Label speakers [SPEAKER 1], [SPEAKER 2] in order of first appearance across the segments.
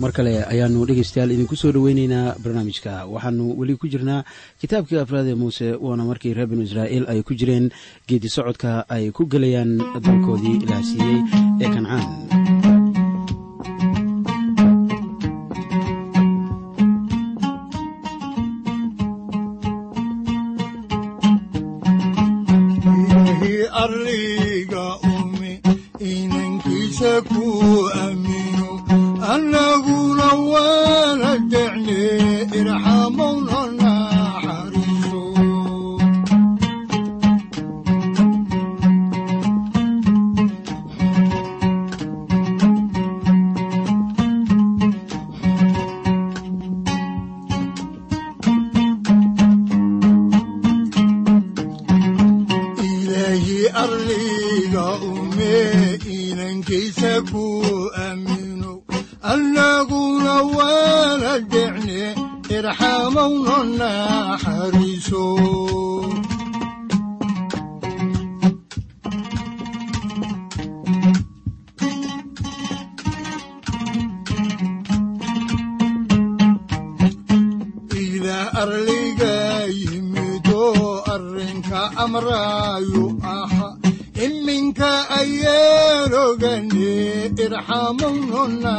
[SPEAKER 1] mar kale ayaanu dhegeystayaal idinku soo dhoweyneynaa barnaamijka. Waxaanu weli ku jirnaa kitaabkii afraad ee muuse waana markii reer binu israa'iil ay ku jireen geedi socodka ay ku gelayaan dalkoodii ilaah siiyey ee kancaan
[SPEAKER 2] irxamowna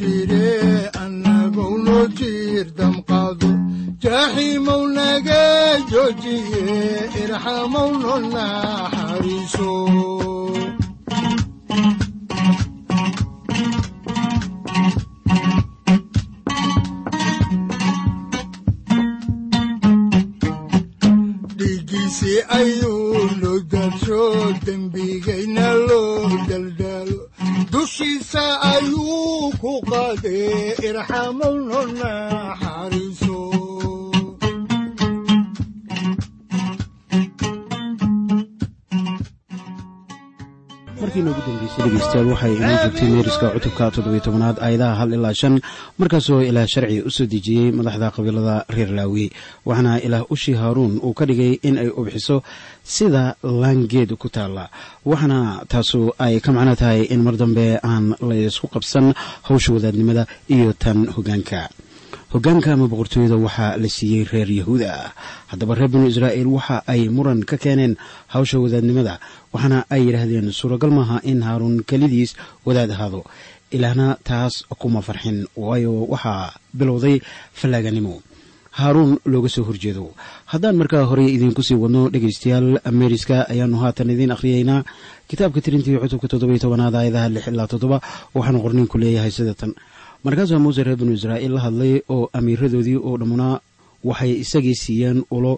[SPEAKER 2] jire annagou noo jiir damqado jaaxiimow naga joojiye
[SPEAKER 1] waxay inoo joogtay meeriska cutubka toddobiy tobanaad aayadaha hal ilaa shan. Markaasoo ilaah sharci u soo dejiyey madaxda qabiilada reer laawi waxaana ilaah ushii haaruun uu ka dhigay in ay ubxiso sida laangeed ku taalla. Waxaana taasu ay ka macno tahay in mar dambe aan laysku qabsan hawsha wadaadnimada iyo tan hoggaanka hoggaanka ama boqortooyada waxaa la siiyey reer yahuuda. Ah haddaba reer binu israa'iil waxa ay muran ka keeneen hawsha wadaadnimada waxaana ay yidhaahdeen suuragal maaha in haaruun kelidiis wadaad ahaado. Ilaahna taas kuma farxin waayo waxaa bilowday fallaaganimo. Haaruun looga soo horjeedo. Haddaan markaa horey idiinku sii wadno dhegaystayaal meeriska ayaanu haatan idiin akhriyeynaa kitaabka tirintii cutubka toddobiy tobanaad aayadaha lix ilaa toddoba waxaanu qorniinku leeyahay sida markaasaa muuse reer binu israa'iil la hadlay oo amiiradoodii oo dhammuna waxay isagii siiyeen ulo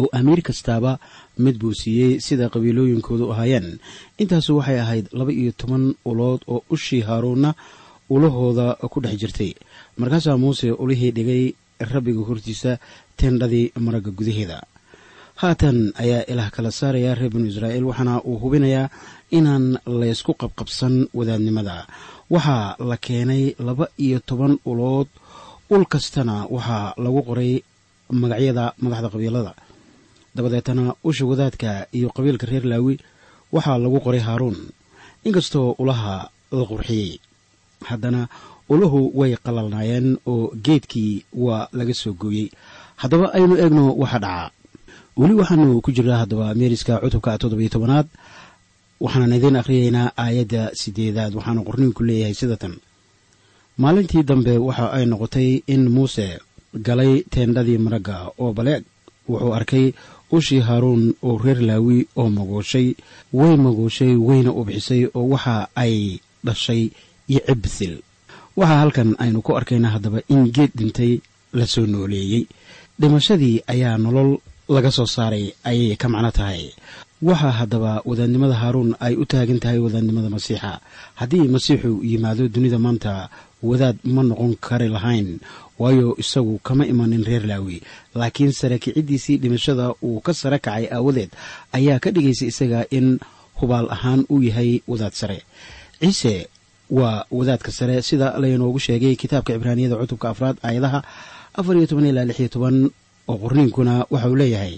[SPEAKER 1] oo amiir kastaaba mid buu siiyey sida qabiilooyinkoodu ahaayeen. Intaasu waxay ahayd laba iyo toban ulood oo ushii haaruunna ulahooda ku dhex jirtay. Markaasaa muuse ulihii dhigay rabbiga hortiisa tendhadii maragga gudaheeda. Haatan ayaa ilaah kala saaraya reer binu israa'iil waxaana uu hubinayaa inaan laysku qabqabsan wadaadnimada waxaa la keenay laba iyo toban ulood ul kastana waxaa lagu qoray magacyada madaxda qabiilada. Dabadeetana usha wadaadka iyo qabiilka reer laawi waxaa lagu qoray haaruun inkastoo ulaha la qurxiyey. Haddana ulahu way qalalnaayeen oo geedkii waa laga soo gooyey. Haddaba aynu eegno waxa dhacaa weli waxaanu ku jiraa haddaba meeriska cutubka toddobiyo tobanaad waxaanan idiin akhriyeynaa aayadda sideedaad waxaana qorniinku leeyahay sida tan. Maalintii dambe waxa ay noqotay in muuse galay teendhadii maragga oo baleeg. Wuxuu arkay ushii haaruun oo reer laawi oo magooshay way magooshay wayna u bixisay oo waxa ay dhashay iyo cibsil waxaa halkan aynu ku arkaynaa haddaba in geed dhintay la soo nooleeyey. Dhimashadii ayaa nolol laga soo saaray ayay ka macno tahay waxaa haddaba wadaadnimada haaruun ay u taagan tahay wadaadnimada masiixa. Haddii masiixu yimaado dunida maanta wadaad ma noqon kari lahayn waayo isagu kama imanin reer laawi. Laakiin sare kiciddiisii dhimashada uu ka sare kacay aawadeed ayaa ka dhigaysa isaga in hubaal ahaan uu yahay wadaad sare. Ciise waa wadaadka sare sida laynoogu sheegay kitaabka cibraaniyada cutubka afraad aayadaha afar iyo toban ilaa lix iyo toban oo qorniinkuna waxa uu leeyahay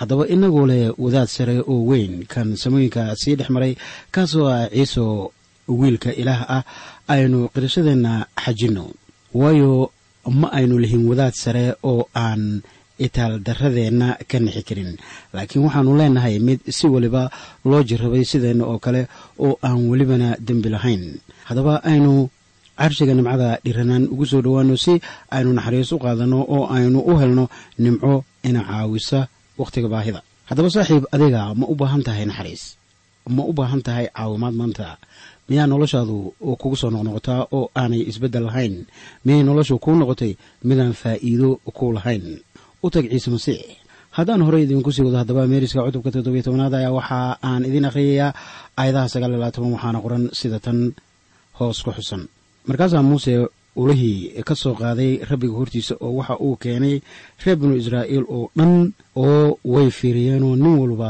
[SPEAKER 1] haddaba inagoo leh wadaad sare oo weyn kan samooyinka sii dhex maray kaasoo ah ciiso wiilka ilaah ah aynu qirashadeenna xajinno. Waayo ma aynu lihin wadaad sare oo aan itaaldarradeenna ka nixi karin. Laakiin waxaannu leenahay mid si weliba loo jirrabay sideenna oo kale oo aan welibana dembi lahayn. Haddaba aynu carshiga nimcada dhiranaan ugu soo dhowaano si aynu naxariis u qaadanno oo aynu u helno nimco ina caawisa wakhtiga baahida. Haddaba saaxiib adiga ma u baahan tahay naxariis. Ma u baahan tahay caawimaad maanta. Miyaa noloshaadu kugu soo noqnoqotaa oo aanay isbeddel lahayn? Miyay noloshu kuu noqotay midaan faa'iido ku lahayn? U tag ciise masiix. Haddaan horey idinku sii wado haddaba meeriska cutubka toddobiyo tobanaad ayaa waxa aan idiin akhriyayaa aayadaha sagaal iyo labaatan waxaana qoran sida tan hoos ku xusan. Markaasaa muuse ulihii ka soo qaaday rabbiga hortiisa oo waxa uu keenay reer binu israa'iil oo dhan oo way fiiriyeenoo nin walba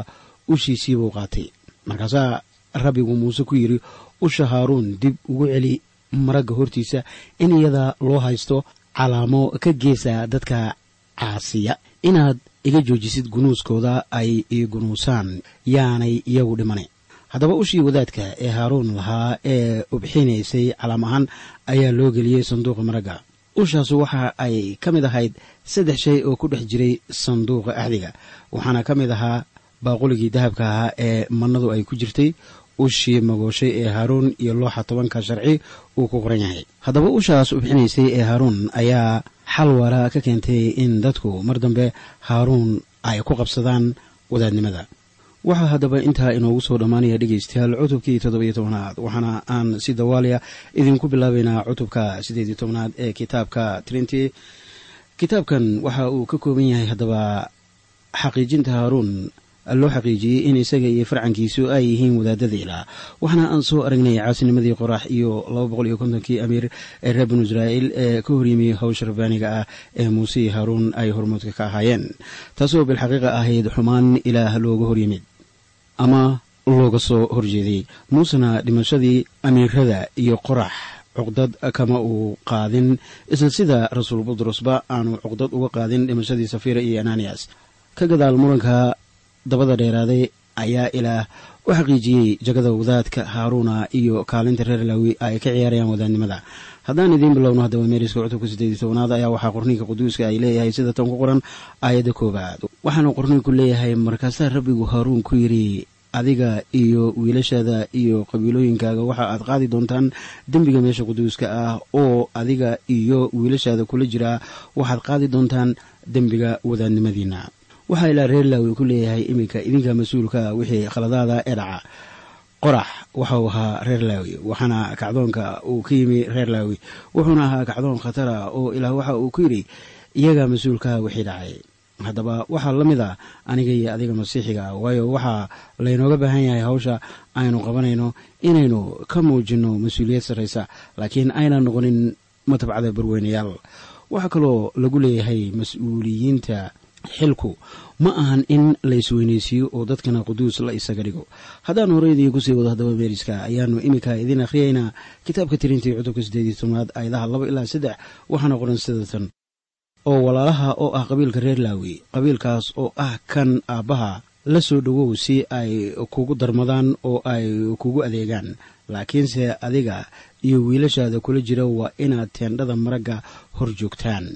[SPEAKER 1] ushiisiibuu qaatay. Markaasaa rabbigu muuse ku yidhi usha haaruun dib ugu celi maragga hortiisa in iyada loo haysto calaamo ka geesa dadka caasiya. Inaad iga joojisid gunuuskooda ay ii gunuusaan yaanay iyagu dhimane haddaba ushii wadaadka ee haaruun lahaa ee ubxinaysay calaam ahaan ayaa loo geliyey sanduuqa maragga ushaasu waxa ay ka mid ahayd saddex shay oo ku dhex jiray sanduuqa axdiga waxaana ka mid ahaa baaquligii dahabka ahaa ee mannadu ay ku jirtay ushii magooshay ee haaruun iyo looxa tobanka sharci uu ku qoran yahay. Haddaba ushaas ubxinaysay ee haaruun ayaa xal waara ka keentay in dadku mar dambe haaruun ay ku qabsadaan wadaadnimada waxaa haddaba intaa inoogu soo dhammaanaya dhegaystayaal cutubkii toddobiyo tobanaad waxaana aan si dawaaliya idinku bilaabaynaa cutubka siddeediyo tobanaad ee kitaabka trinity. Kitaabkan waxa uu ka kooban yahay haddaba xaqiijinta haaruun. Loo xaqiijiyey in isaga iyo farcankiisu ay yihiin wadaadada ilaah. Waxaana aan soo aragnay caasinimadii qorax iyo laba boqol iyo kontonkii amiir ee reer binu israa'iil ee ka horyimi hawsha rabbaaniga ah ee muuse iyo haaruun ay hormuudka ka ahaayeen. Taasoo bilxaqiiqa ahayd xumaan ilaah looga horyimid ama looga soo horjeeday muusena dhimashadii amiirada iyo qorax cuqdad kama uu qaadin. Isla sida rasuul butrusba aanu cuqdad uga qaadin dhimashadii safira iyo ananias ka gadaal muranka dabada dheeraaday ayaa ilaah u xaqiijiyey jagada wadaadka haaruuna iyo kaalinta reer laawi ay ka ciyaarayaan wadaadnimada haddaan idiin bilowno haddaba meeriska cutubka siddeed iyo ayaa waxaa qorniinka quduuska ay leeyahay sida tan ku qoran aayadda koowaad. Waxaana qorniinku leeyahay markaasaa rabbigu haaruun ku yidhi adiga iyo wiilashaada iyo qabiilooyinkaaga waxa aad qaadi doontaan dembiga meesha quduuska ah oo adiga iyo wiilashaada kula jiraa waxaad qaadi doontaan dembiga wadaadnimadiina waxaa ilaa reer laawi ku leeyahay iminka idinka mas'uulka wixii khaladaada ee dhaca qorax waxau ahaa reer laawi waxaana kacdoonka uu ka yimi reer laawi wuxuuna ahaa kacdoon khatara oo ilaah waxa uu ku yidhi iyaga mas'uulka wixii dhacay. Haddaba waxaa la mid a aniga iyo adiga masiixiga ah waayo waxaa laynooga baahan yahay hawsha aynu qabanayno inaynu ka muujinno mas'uuliyad sarraysa laakiin aynan noqonin matabcada barweynayaal. Waxaa kaloo lagu leeyahay mas'uuliyiinta xilku ma ahan in la isweynaysiiyo oo dadkana quduus la isaga dhigo. Haddaan horeydii ku sii wado haddaba meeriska ayaanu iminka idiin akhriyaynaa kitaabka tirintii cutubka siddeed iyo tobnaad aayadaha laba ilaa saddex waxaana qoran sidatan oo walaalaha oo ah qabiilka reer laawi qabiilkaas oo ah kan aabbaha la soo dhowow si ay kugu darmadaan oo ay kugu adeegaan. Laakiinse adiga iyo wiilashaada kula jira waa inaad teendhada maragga hor joogtaan.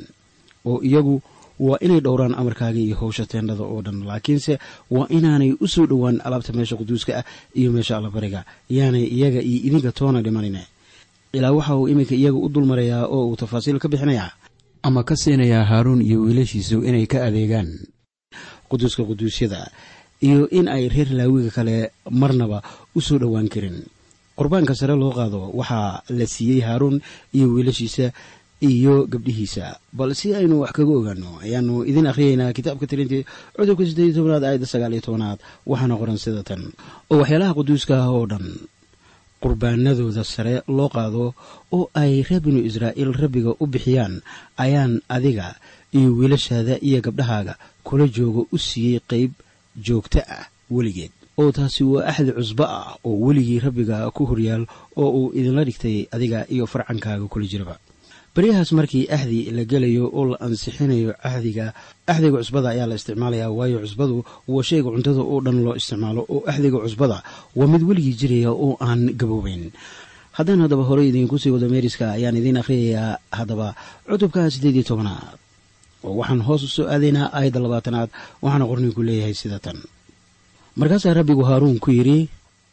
[SPEAKER 1] Oo iyagu waa inay dhowraan amarkaaga iyo howsha teendhada oo dhan laakiinse waa inaanay u soo dhowaan alaabta meesha quduuska ah iyo meesha allabariga yaanay iyaga iyo idinka toona dhimanine. Ilaa waxa uu iminka iyaga u dulmarayaa oo uu tafaasiil ka bixinayaa. Ama ka siinayaa haaruun iyo wiilashiisu inay ka adeegaan. Quduuska quduusyada iyo in ay reer laawiga kale marnaba u soo dhowaan karin. Qurbaanka sare loo qaado waxaa la siiyey haaruun iyo wiilashiisa iyo gabdhihiisa. Bal si aynu wax kaga ogaano ayaanu idin akhriyeynaa kitaabka tirintii cudurka siddeed tobnaad aayadda sagaal iyo tobnaad waxaana qoran sida tan. Oo waxyaalaha quduuska ah oo dhan qurbaanadooda sare loo qaado oo ay reer binu israa'iil rabbiga u bixiyaan ayaan adiga iyo wiilashaada iyo gabdhahaaga kula joogo u siiyey qayb joogto ah weligeed. Oo taasi waa axdi cusbo ah oo weligii rabbiga ku horyaal oo uu idinla dhigtay adiga iyo farcankaaga kula jiraba baryahaas markii axdi la gelayo oo la ansixinayo axdiga axdiga cusbada ayaa la isticmaalayaa waayo cusbadu waa shayga cuntada oo dhan loo isticmaalo oo axdiga cusbada waa mid weligii jiraya oo aan gaboobayn haddaan haddaba horey idiinku sii wado meeriska ayaan idiin akhriyayaa haddaba cutubka siddeed iyo tobanaad. Oo waxaan hoos u soo aadaynaa aayadda labaatanaad waxaana qorninku leeyahay sida tan. Markaasaa rabbigu haaruun ku yidhi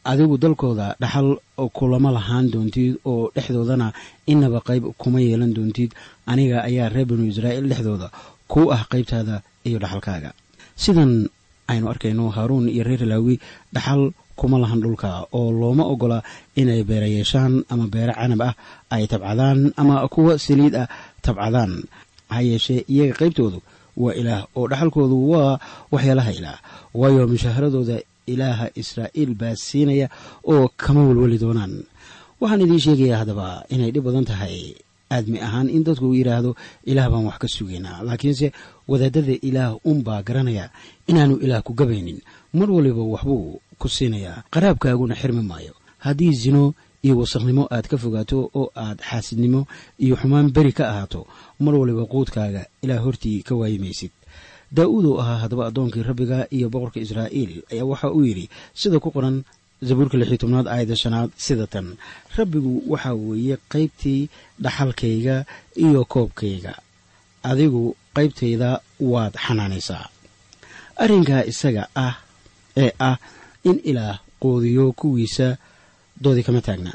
[SPEAKER 1] adigu dalkooda dhaxal kulama lahaan doontid oo dhexdoodana inaba qayb kuma yeelan doontid aniga ayaa reer binu israa'iil dhexdooda kuu ah qaybtaada iyo dhaxalkaaga. Sidan aynu arkayno haaruun iyo reer laawi dhaxal kuma lahan dhulka oo looma ogola inay beera yeeshaan ama beero canab ah ay tabcadaan ama kuwa saliid ah tabcadaan. Ha yeeshee iyaga qaybtoodu waa ilaah oo dhaxalkoodu waa waxyaalaha ilaah. Waayo mushaaharadooda ilaaha israa'iil baa siinaya oo kama welweli doonaan. Waxaan idiin sheegayaa haddaba inay dhib badan tahay. Aadmi ahaan in dadku uu yidhaahdo ilaah baan wax ka sugaynaa laakiinse wadaadada ilaah unbaa garanaya inaanu ilaah ku gabaynin. Mar waliba waxbuu ku siinayaa. Qaraabkaaguna xirmi maayo. Haddii zino iyo wasakhnimo aad ka fogaato oo aad xaasidnimo iyo xumaan beri ka ahaato mar waliba quudkaaga ilaah hortii ka waayimaysid daa'uud oo ahaa haddaba addoonkii rabbiga iyo boqorka israa'iil ayaa waxa uu yidhi sida ku qoran zabuurka lix iyo tobnaad aayadda shanaad sida tan. Rabbigu waxaa weeye qaybtii dhaxalkayga iyo koobkayga. Adigu qaybtayda waad xanaanaysaa. Arrinkaa isaga ah ee ah in ilaah qoodiyo kuwiisa doodii kama taagna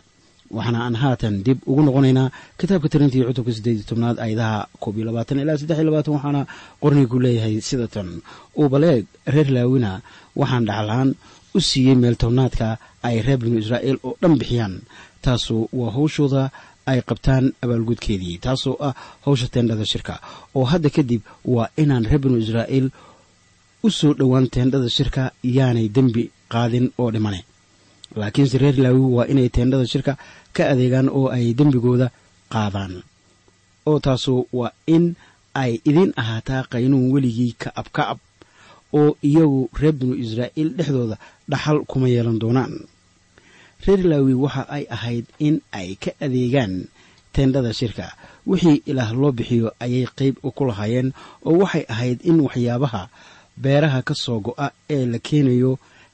[SPEAKER 1] waxaana aan haatan dib ugu noqonaynaa kitaabka tirintii cutubka siddeed iyo tobnaad aayadaha koob iyo labaatan ilaa saddex iyo labaatan waxaana qornigu leeyahay sida tan. Uu baleeg reer laawina waxaan dhaxalahaan u siiyey meel tobnaadka ay reer binu israa'iil oo dhan bixiyaan. Taasu waa hawshooda ay qabtaan abaalgudkeedii. Taasoo ah hawsha teendhada shirka. Oo hadda kadib waa inaan reer binu israa'iil u soo dhowaan teendhada shirka yaanay dembi qaadin oo dhimane laakiinse reer laawi waa inay teendhada shirka ka adeegaan oo ay dembigooda qaadaan. Oo taasu waa in ay idin ahaataa qaynuun weligii ka'ab ka'ab oo iyagu reer binu israa'iil dhexdooda dhaxal kuma yeelan doonaan. Reer laawi waxa ay ahayd in ay ka adeegaan teendhada shirka. Wixii ilaah loo bixiyo ayay qayb ku lahaayeen oo waxay ahayd in waxyaabaha beeraha ka soo go'a ee la keenayo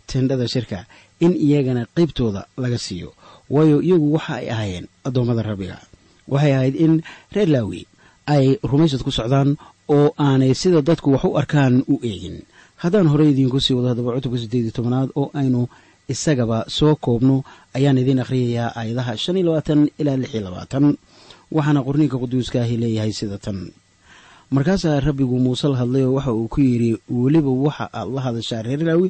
[SPEAKER 1] teendhada shirka in iyagana qaybtooda laga siiyo. Waayo iyagu waxa ay ahaayeen addoommada rabbiga. Waxay ahayd in reer laawi ay rumaysad ku socdaan oo aanay sida dadku wax u arkaan u eegin. Haddaan horey idiinku sii wado haddaba cutubka siddeed iyo tobanaad oo aynu isagaba soo koobno ayaan idiin akhriyayaa aayadaha shan iyo labaatan ilaa lix iyo labaatan waxaana qorniinka quduuskaahi leeyahay sida tan markaasaa rabbigu muuse la hadlay oo waxa uu ku yidhi weliba waxa aad la hadashaa reer laawi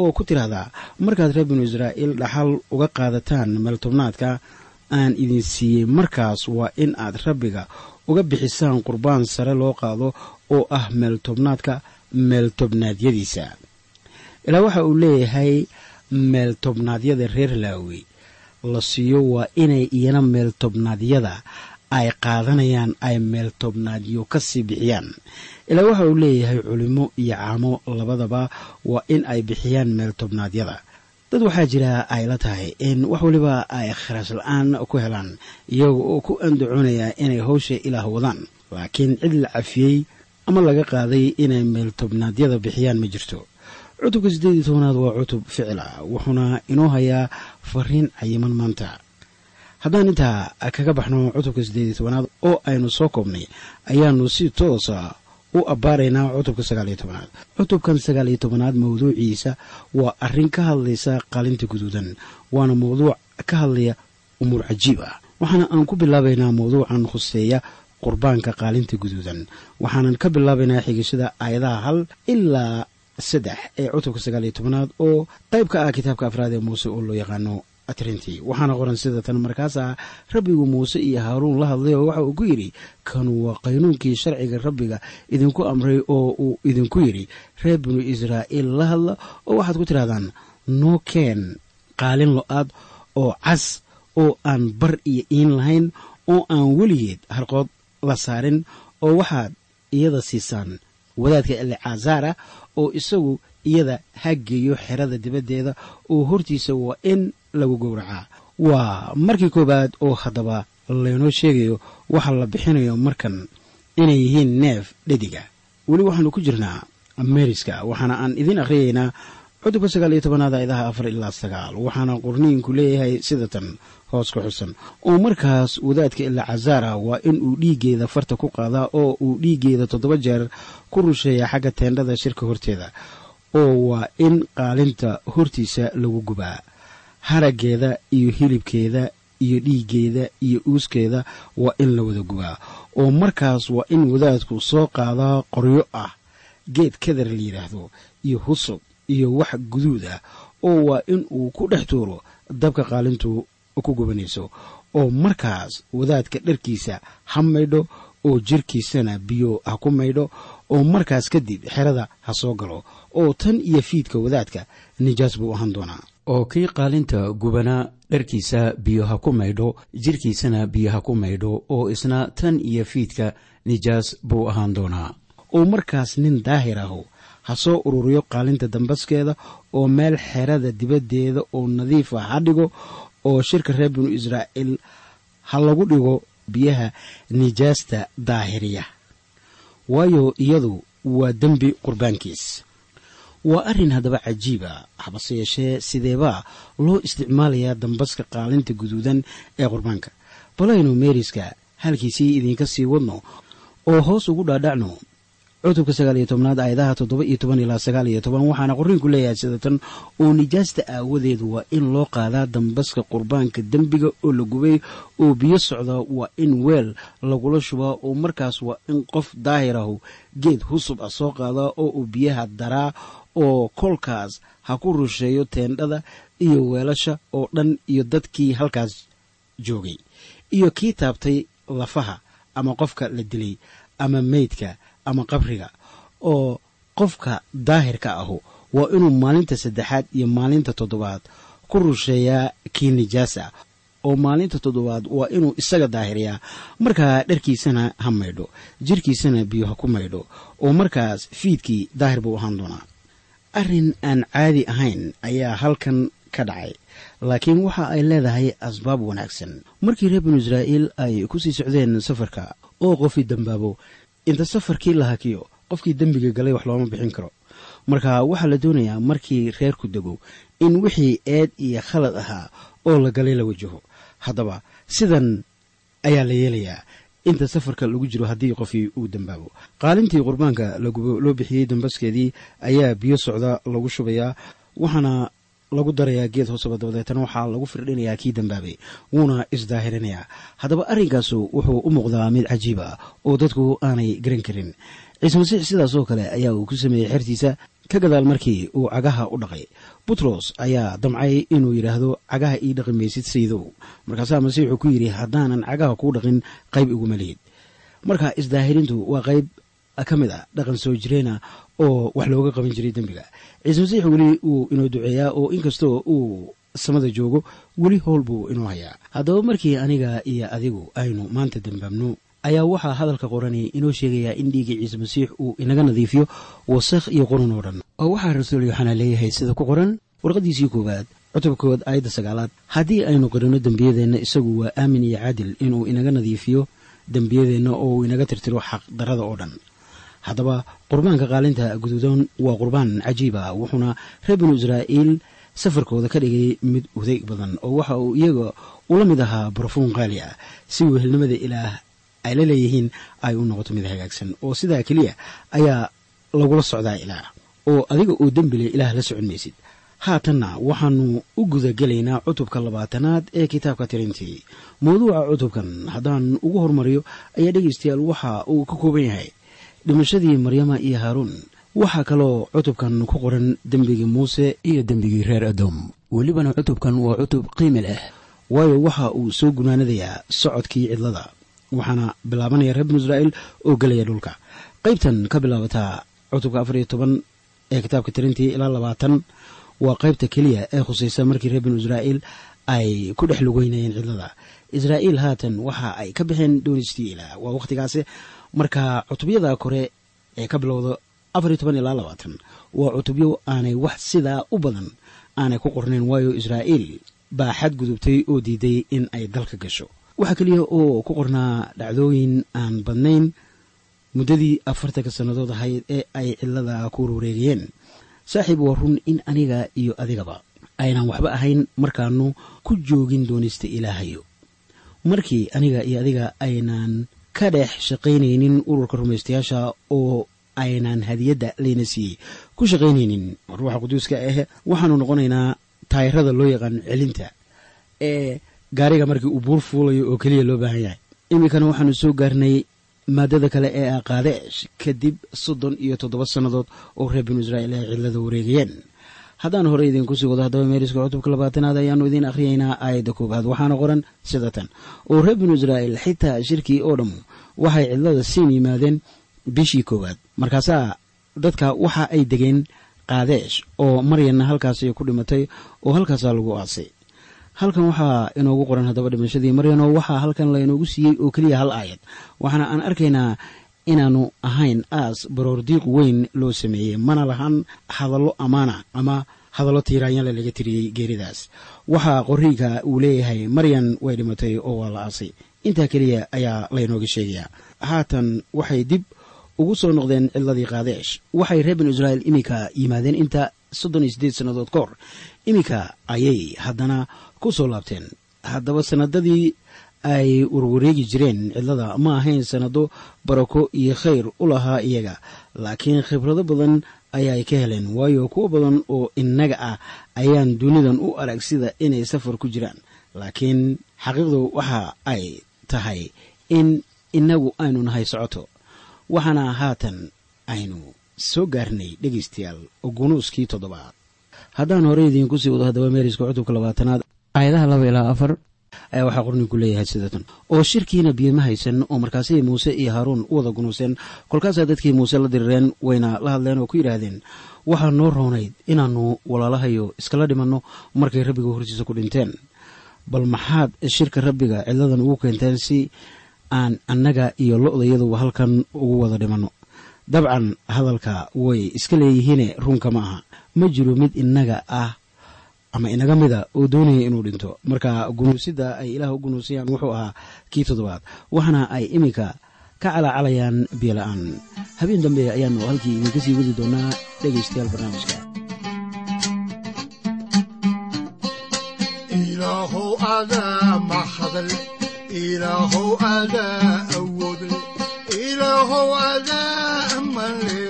[SPEAKER 1] oo ku tidhaahdaa markaad reer binu israa'iil dhaxal uga qaadataan meeltobnaadka aan idin siiyey markaas waa in aad rabbiga uga bixisaan qurbaan sare loo qaado oo ah meeltobnaadka meeltobnaadyadiisa ilaa waxa uu leeyahay meeltobnaadyada reer laawi la siiyo waa inay iyana meeltobnaadyada ay qaadanayaan ay meeltobnaadyo ka sii bixiyaan. Ilaa waxa uu leeyahay culimo iyo caamo labadaba waa in ay bixiyaan meeltobnaadyada dad waxaa jira ay la tahay in wax waliba ay kharash la'aan ku helaan iyaga oo ku andacoonaya inay howsha ilaah wadaan. Laakiin cid la cafiyey ama laga qaaday inay meeltobnaadyada bixiyaan ma jirto. Cutubka siddeed iyo tobanaad waa cutub ficil ah wuxuuna inoo hayaa fariin cayiman maanta haddaan intaa kaga baxno cutubka siddeed iyo tobanaad oo aynu soo koobnay ayaanu si toosa u abbaaraynaa cutubka sagaal iyo tobanaad. Cutubkan sagaal iyo tobanaad mawduuciisa waa arrin ka hadlaysa qaalinta guduudan waana mawduuc ka hadlaya umuur cajiib ah. Waxaana aan ku bilaabaynaa mawduucan khuseeya qurbaanka qaalinta guduudan. Waxaanan ka bilaabaynaa xigashada aayadaha hal ilaa saddex ee cutubka sagaal iyo tobanaad oo qayb ka ah kitaabka afraad ee muuse oo loo yaqaano atrinti. Waxaana qoran sida tan markaasaa rabbigu muuse iyo haaruun la hadlay oo waxa uu ku yidhi kanu waa qaynuunkii sharciga rabbiga idinku amray oo uu idinku yidhi. Reer binu israa'iil la hadla oo waxaad ku tidhahdaan noo keen qaalin lo'aad oo cas oo aan bar iyo iin lahayn oo aan weligeed harqood la saarin oo waxaad iyada siisaan wadaadka elecazaara oo isagu iyada hageeyo xerada dibaddeeda oo hortiisa waa in lagu gowracaa waa markii koowaad oo haddaba laynoo sheegayo waxa la bixinayo markan inay yihiin neef dhediga. Weli waxaanu ku jirnaa meeriska waxaana aan idiin akhriyaynaa cutubka sagaal iyo tobanaad ayadaha afar ilaa sagaal waxaana qorniinku leeyahay sida tan hoos ka xusan. Oo markaas wadaadka ilacazaara waa in uu dhiiggeeda farta ku qaadaa oo uu dhiiggeeda toddoba jeer ku rusheeya xagga teendhada shirka horteeda oo waa in qaalinta hortiisa lagu gubaa haraggeeda iyo hilibkeeda iyo dhiiggeeda iyo uuskeeda waa in la wada gubaa oo markaas waa in wadaadku soo qaadaa qoryo ah geed kadar la yidhaahdo iyo husub iyo wax guduud ah oo waa in uu ku dhex tuuro dabka qaalintu ku gubanayso. Oo markaas wadaadka dharkiisa ha maydho oo jirkiisana biyo ha ku maydho oo markaas kadib xerada ha soo galo. Oo tan iyo fiidka wadaadka nijaas buu ahaan doonaa oo kii qaalinta gubanaa dharkiisa biyo ha ku maydho jirkiisana biyo ha ku maydho oo isna tan iyo fiidka nijaas buu ahaan doonaa. Oo markaas nin daahir ahu ha soo ururiyo qaalinta dambaskeeda oo meel xerada dibaddeeda oo nadiif ah ha dhigo oo shirka reer binu israa'iil ha lagu dhigo biyaha nijaasta daahiriya. Waayo iyadu waa dembi qurbaankiis waa arrin haddaba cajiiba habase yeeshee sideebaa loo isticmaalayaa dambaska qaalinta guduudan ee qurbaanka. Balaynu meeriska halkiisii idinka sii wadno oo hoos ugu dhaadhacno cutubka sagaal iyo tobnaad aayadaha toddoba iyo toban ilaa sagaal iyo toban waxaana qorriinku leeyahay sida tan oo nijaasta aawadeed waa in loo qaadaa dambaska qurbaanka dembiga oo la gubay oo biyo socda waa in weel lagula shubaa oo markaas waa in qof daahirahu geed husub ah soo qaadaa oo uu biyaha daraa oo kolkaas ha ku rusheeyo teendhada iyo weelasha oo dhan iyo dadkii halkaas joogay. Iyo kii taabtay lafaha ama qofka la dilay ama meydka ama qabriga oo qofka daahirka ahu waa inuu maalinta saddexaad iyo maalinta toddobaad ku rusheeyaa kii nijaas ah oo maalinta toddobaad waa inuu isaga daahiriyaa. Markaa dharkiisana ha maydho jirkiisana biyo ha ku maydho oo markaas fiidkii daahir buu ahaan doonaa arrin aan caadi ahayn ayaa halkan ka dhacay laakiin waxa ay leedahay asbaab wanaagsan. Markii reer binu israa'iil ay ku sii socdeen safarka oo qofii dambaabo inta safarkii la hakiyo qofkii dembiga galay wax looma bixin karo. Marka waxaa la doonayaa markii reerku dego in wixii eed iyo khalad ahaa oo la galay la wajaho. Haddaba sidan ayaa la yeelayaa inta safarka lagu jiro haddii qofii uu dambaabo. Qaalintii qurbaanka loo bixiyey dambaskeedii ayaa biyo socda lagu shubayaa waxaana lagu darayaa geed hooseba dabadeetana waxaa lagu firdhinayaa kii dambaabay wuuna isdaahirinayaa. Haddaba arrinkaasu wuxuu u muuqdaa mid cajiib ah oo dadku aanay garan karin. Ciise masiix sidaas kale ayaa uu ku sameeyey xertiisa ka gadaal markii uu cagaha u dhaqay. Butros ayaa damcay inuu yidhaahdo cagaha ii dhaqi maysid saydow. Markaasaa masiixuu ku yidhi haddaanan cagaha kuu dhaqin qayb iguma lihid. Marka isdaahirintu waa qayb ka mid a dhaqan soo jireena oo wax looga qaban jiray dembiga. Ciise masiix weli wuu inoo duceeyaa oo inkastoo uu samada joogo weli howl buu inoo hayaa. Haddaba markii aniga iyo adigu aynu maanta dambaabno ayaa waxaa hadalka qorani inoo sheegayaa in dhiiggii ciise masiix uu inaga nadiifiyo wasakh iyo qurun oo dhan. oo waxaa rasuul yooxanaa leeyahay sida ku qoran warqaddiisii koowaad cutubkood aayadda sagaalaad. haddii aynu qiranno dembiyadeenna isagu waa aamin iyo caadil inuu inaga nadiifiyo dembiyadeenna oo uu inaga tirtiro xaqdarrada oo dhan. haddaba qurbaanka qaalinta guduudan waa qurbaan cajiiba wuxuuna reer binu israa'iil safarkooda ka dhigay mid udeyg badan oo waxa uu iyaga ula mid ahaa barafuun qaali ah si wehelnimada ilaah ay la leeyihiin ay u noqoto mid hagaagsan. Oo sidaa keliya ayaa lagula socdaa ilaah. Oo adiga oo dembile ilaah la socon maysid. Haatanna waxaannu u gudagelaynaa cutubka labaatanaad ee kitaabka tirintii. Mawduuca cutubkan haddaan ugu hormariyo ayaa dhegaystayaal waxa uu ka kooban yahay. Dhimashadii maryama iyo haaruun waxaa kaloo cutubkan ku qoran dembigii muuse iyo dembigii reer adoom. Welibana cutubkan waa cutub qiimi leh waayo waxa uu soo gunaanadayaa socodkii cidlada waxaana bilaabanaya reer binu israa'iil oo gelaya dhulka. Qaybtan ka bilaabataa cutubka afar iyo toban ee kitaabka tirintii ilaa labaatan waa qaybta keliya ee khusaysa markii reer binu israa'iil ay ku dhex lugeynayeen cidlada. Israa'iil haatan waxa ay ka baxeen doonistii ilaah waa wakhtigaasi marka cutubyada kore ee ka bilowda afar iyo toban ilaa labaatan waa cutubyo aanay wax sidaa u badan aanay ku qornayn waayo israa'iil baa xadgudubtay oo diiday in ay dalka gasho waxaa keliya oo ku qornaa dhacdooyin aan badnayn muddadii afartanka sannadood ahayd ee ay cidlada ku warwareegayeen saaxiib waa run in aniga iyo adigaba. Aynaan waxba ahayn markaanu ku joogin doonista ilaahayo. Markii aniga iyo adiga aynaan ka dhex shaqaynaynin ururka rumaystayaasha oo aynaan hadiyadda layna siiyey ku shaqaynaynin ruuxa quduuska ah waxaanu noqonaynaa taayirada loo yaqaan celinta ee gaariga markii uu buur fuulayo oo keliya loo baahan yahay. Iminkana waxaanu soo gaarnay maadada kale ee ah qaadeesh kadib soddon iyo toddoba sannadood oo reer binu israa'iil ay cidlada wareegayeen. Haddaan hore idinku sii wado haddaba meeriska cutubka labaatanaad ayaannu idiin akhriyaynaa aayadda koobaad waxaana qoran sida tan. Oo reer binu israa'iil xitaa shirkii oo dhammu waxay cidlada siin yimaadeen bishii koowaad. Markaasaa dadka waxa ay degeen qaadeesh oo maryanna halkaasi ku dhimatay oo halkaasaa lagu aasay halkan waxaa inoogu qoran haddaba dhimashadii. Maryan oo waxaa halkan lainoogu siiyey oo keliya hal aayad. Waxaana aan arkaynaa inaannu ahayn aas baroordiiq weyn loo sameeyey. Mana lahan hadallo ammaana ama hadallo tiiraanyale laga tiriyey geeridaas. Waxaa qoriinka uu leeyahay maryan way dhimatay oo waa la aasay. Intaa keliya ayaa laynooga sheegayaa. Haatan waxay dib ugu soo noqdeen cidladii qaadeesh. Waxay reer binu israa'iil iminka yimaadeen inta soddon iyo siddeed sannadood ka hor. Iminka ayay haddana ku soo laabteen. Haddaba sannadadii ay warwareegi jireen cidlada ma ahayn sannado barako iyo khayr u lahaa iyaga laakiin khibrado badan ayaay ka heleen. Waayo kuwo badan oo innaga ah ayaan dunidan u arag sida inay safar ku jiraan. Laakiin xaqiiqdu waxa ay tahay in innagu aynu nahay socoto. Waxaana haatan aynu soo gaarnay dhegaystayaal gunuuskii toddobaad. Haddaan hore idiinku sii wado haddaba meeriska cutubka labaatanaad aayadaha laba ilaa afar. Ayaa waxaa qorninku leeyahay sidatan oo shirkiina biyo ma haysan oo markaasay muuse iyo haaruun u wada gunuuseen kolkaasaa dadkii muuse la dirireen wayna la hadleen oo ku yidhaahdeen waxaa noo roonayd inaannu walaalahayo iskala dhimanno markay rabbiga hortiisa ku dhinteen. Bal maxaad shirka rabbiga cidladan ugu keenteen si aan annaga iyo lo-dayaduba halkan ugu wada dhimanno dabcan hadalka way iska leeyihiine runka ma aha. Ma jiro mid innaga ah ama inaga mida oo doonaya inuu dhinto. Marka gunuusida ay ilaah u gunuusayaan wuxuu ahaa kii toddobaad. Waxaana ay iminka ka calaacalayaan biyola-aan habeen dambe ayaanu halkii idinka sii wadi doonaa dhegaystayaal barnaamijka.
[SPEAKER 2] Ilaahow adaa awoodle ilaahow adaa male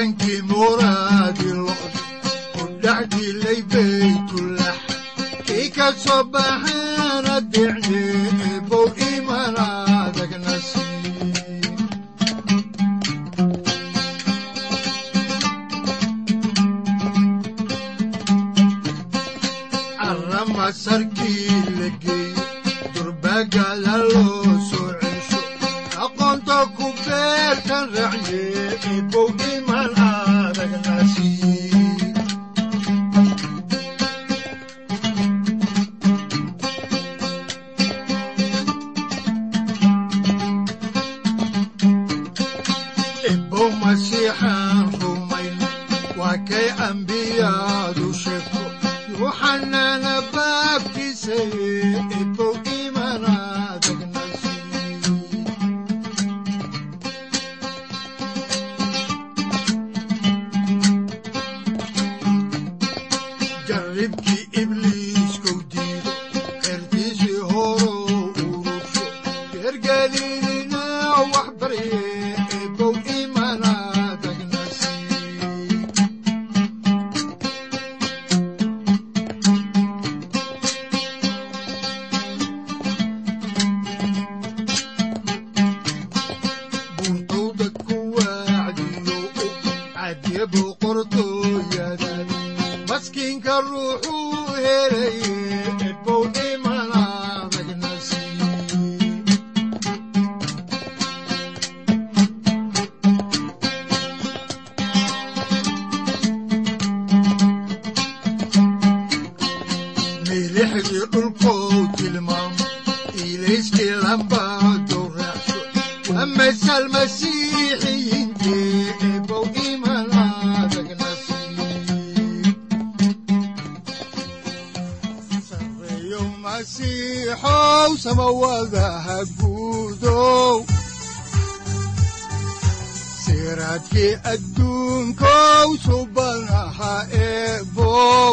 [SPEAKER 2] rankii muraadilo udhacdilay baytulax kii ka soo baxaana milixdii dhulkou tilmaamo ilayskii lambaadou raacsho waa masal masiixiyiintee ebow imanadagna sii sareeyo masiixow samawadaha guudow siraadkii adduunkow subanaha eebow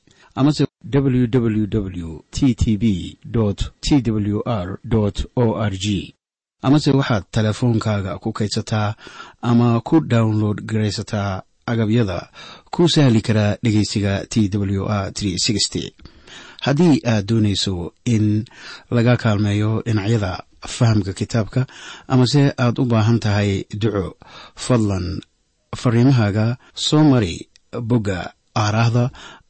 [SPEAKER 1] amase www t t b t w r o r g. Amase waxaad teleefoonkaaga ku kaydsataa ama ku download garaysataa agabyada ku sahli karaa dhegeysiga t w r haddii aad doonayso in laga kaalmeeyo dhinacyada fahamka kitaabka amase aad u baahan tahay duco fadlan fariimahaaga soo mari bogga aaraahda